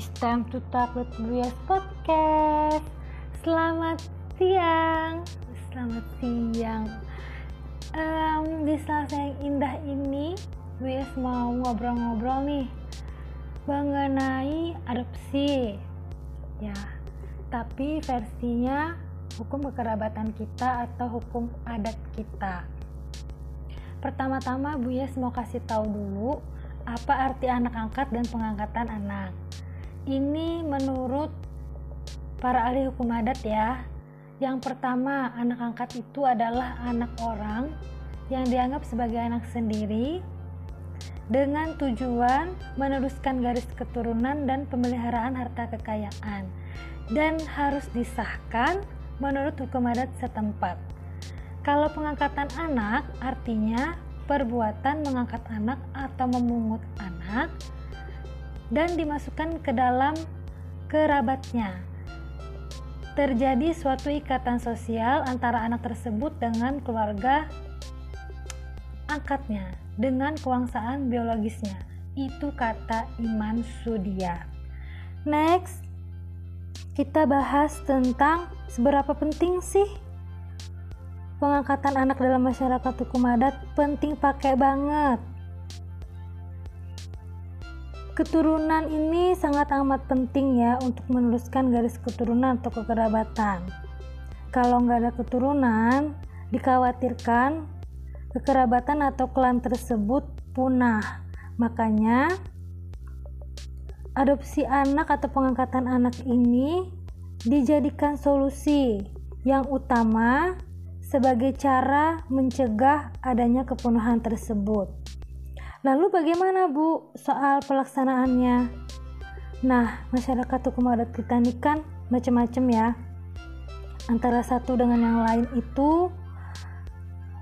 It's time to talk with Brias Podcast. Selamat siang, selamat siang. Um, di Selasa yang indah ini, Brias mau ngobrol-ngobrol nih mengenai adopsi. Ya, tapi versinya hukum kekerabatan kita atau hukum adat kita. Pertama-tama Bu Yes mau kasih tahu dulu apa arti anak angkat dan pengangkatan anak. Ini menurut para ahli hukum adat ya. Yang pertama, anak angkat itu adalah anak orang yang dianggap sebagai anak sendiri dengan tujuan meneruskan garis keturunan dan pemeliharaan harta kekayaan dan harus disahkan menurut hukum adat setempat. Kalau pengangkatan anak artinya perbuatan mengangkat anak atau memungut anak dan dimasukkan ke dalam kerabatnya. Terjadi suatu ikatan sosial antara anak tersebut dengan keluarga angkatnya dengan kewangsaan biologisnya. Itu kata Iman Sudia. Next, kita bahas tentang seberapa penting sih pengangkatan anak dalam masyarakat hukum adat penting pakai banget Keturunan ini sangat amat penting ya untuk meneruskan garis keturunan atau kekerabatan. Kalau nggak ada keturunan, dikhawatirkan kekerabatan atau klan tersebut punah. Makanya, adopsi anak atau pengangkatan anak ini dijadikan solusi yang utama sebagai cara mencegah adanya kepunuhan tersebut. Lalu bagaimana Bu soal pelaksanaannya? Nah, masyarakat hukum adat kita ini kan macam-macam ya. Antara satu dengan yang lain itu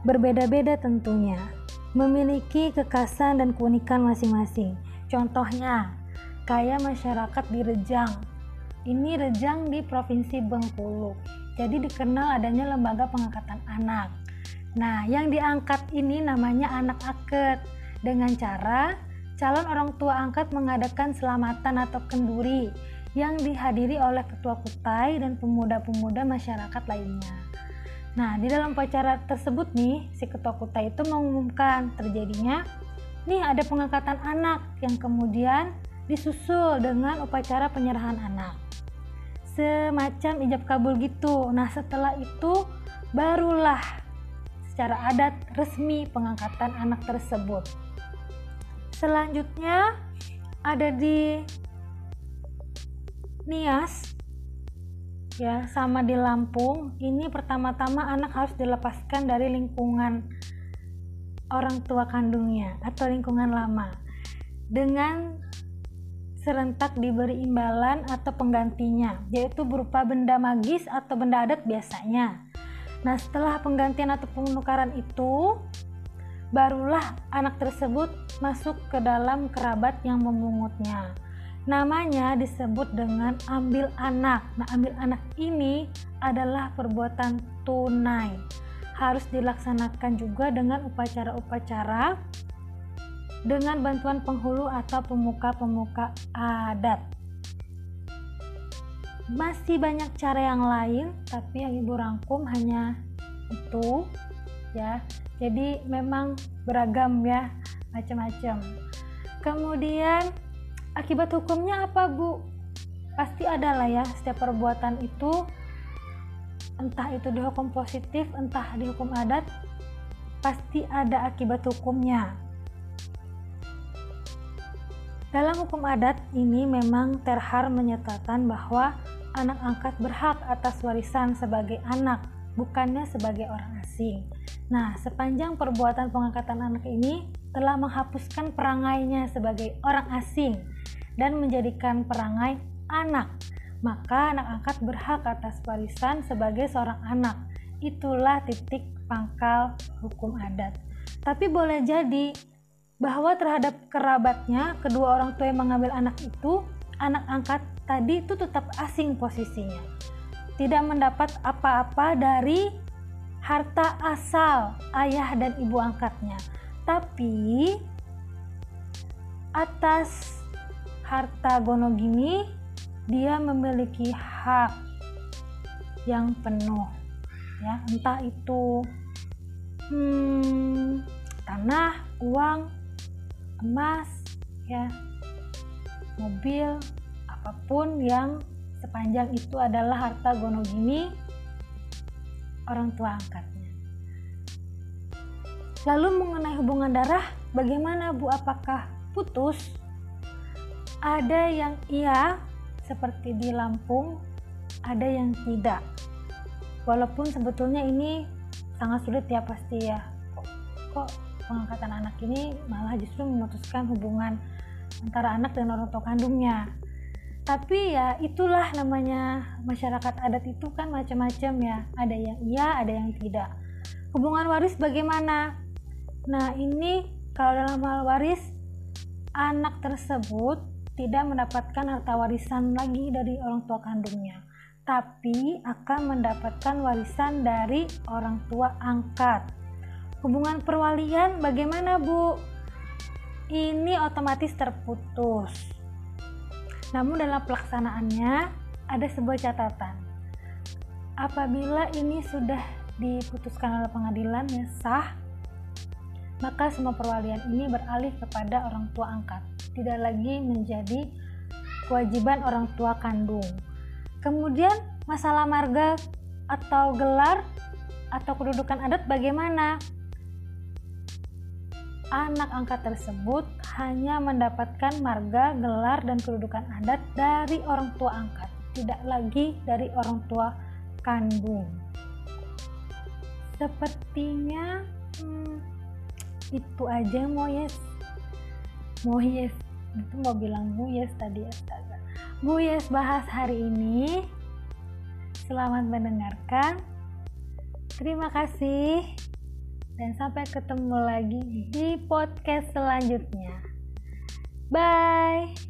berbeda-beda tentunya. Memiliki kekasan dan keunikan masing-masing. Contohnya, kayak masyarakat di Rejang. Ini Rejang di Provinsi Bengkulu. Jadi dikenal adanya lembaga pengangkatan anak. Nah, yang diangkat ini namanya anak aket dengan cara calon orang tua angkat mengadakan selamatan atau kenduri yang dihadiri oleh ketua kutai dan pemuda-pemuda masyarakat lainnya. Nah, di dalam upacara tersebut nih, si ketua kutai itu mengumumkan terjadinya nih ada pengangkatan anak yang kemudian disusul dengan upacara penyerahan anak. Semacam ijab kabul gitu. Nah, setelah itu barulah secara adat resmi pengangkatan anak tersebut selanjutnya ada di Nias. Ya sama di Lampung. Ini pertama-tama anak harus dilepaskan dari lingkungan orang tua kandungnya atau lingkungan lama. Dengan serentak diberi imbalan atau penggantinya yaitu berupa benda magis atau benda adat biasanya. Nah setelah penggantian atau penukaran itu barulah anak tersebut masuk ke dalam kerabat yang memungutnya. Namanya disebut dengan ambil anak. Nah, ambil anak ini adalah perbuatan tunai. Harus dilaksanakan juga dengan upacara-upacara dengan bantuan penghulu atau pemuka-pemuka adat. Masih banyak cara yang lain, tapi yang Ibu rangkum hanya itu ya. Jadi memang beragam ya macam-macam. Kemudian akibat hukumnya apa bu? Pasti ada lah ya setiap perbuatan itu. Entah itu dihukum positif entah dihukum adat pasti ada akibat hukumnya. Dalam hukum adat ini memang terhar menyatakan bahwa anak angkat berhak atas warisan sebagai anak bukannya sebagai orang asing. Nah, sepanjang perbuatan pengangkatan anak ini telah menghapuskan perangainya sebagai orang asing dan menjadikan perangai anak, maka anak angkat berhak atas warisan sebagai seorang anak. Itulah titik pangkal hukum adat. Tapi boleh jadi bahwa terhadap kerabatnya, kedua orang tua yang mengambil anak itu, anak angkat tadi itu tetap asing posisinya tidak mendapat apa-apa dari harta asal ayah dan ibu angkatnya, tapi atas harta gonogini dia memiliki hak yang penuh ya. Entah itu hmm, tanah uang emas ya mobil apa pun yang sepanjang itu adalah harta gonogini orang tua angkatnya. Lalu mengenai hubungan darah, bagaimana Bu? Apakah putus? Ada yang iya, seperti di Lampung, ada yang tidak. Walaupun sebetulnya ini sangat sulit ya pasti ya. Kok, pengangkatan anak ini malah justru memutuskan hubungan antara anak dan orang tua kandungnya tapi ya itulah namanya masyarakat adat itu kan macam-macam ya. Ada yang iya ada yang tidak. Hubungan waris bagaimana? Nah ini kalau dalam hal waris anak tersebut tidak mendapatkan harta warisan lagi dari orang tua kandungnya tapi akan mendapatkan warisan dari orang tua angkat. Hubungan perwalian bagaimana bu? Ini otomatis terputus namun dalam pelaksanaannya ada sebuah catatan. Apabila ini sudah diputuskan oleh pengadilan yang sah, maka semua perwalian ini beralih kepada orang tua angkat, tidak lagi menjadi kewajiban orang tua kandung. Kemudian masalah marga atau gelar atau kedudukan adat bagaimana? anak angkat tersebut hanya mendapatkan marga, gelar, dan kedudukan adat dari orang tua angkat, tidak lagi dari orang tua kandung. Sepertinya hmm, itu aja mau yes, mau yes, itu mau bilang bu yes tadi astaga. Bu yes bahas hari ini. Selamat mendengarkan. Terima kasih dan sampai ketemu lagi di podcast selanjutnya. Bye.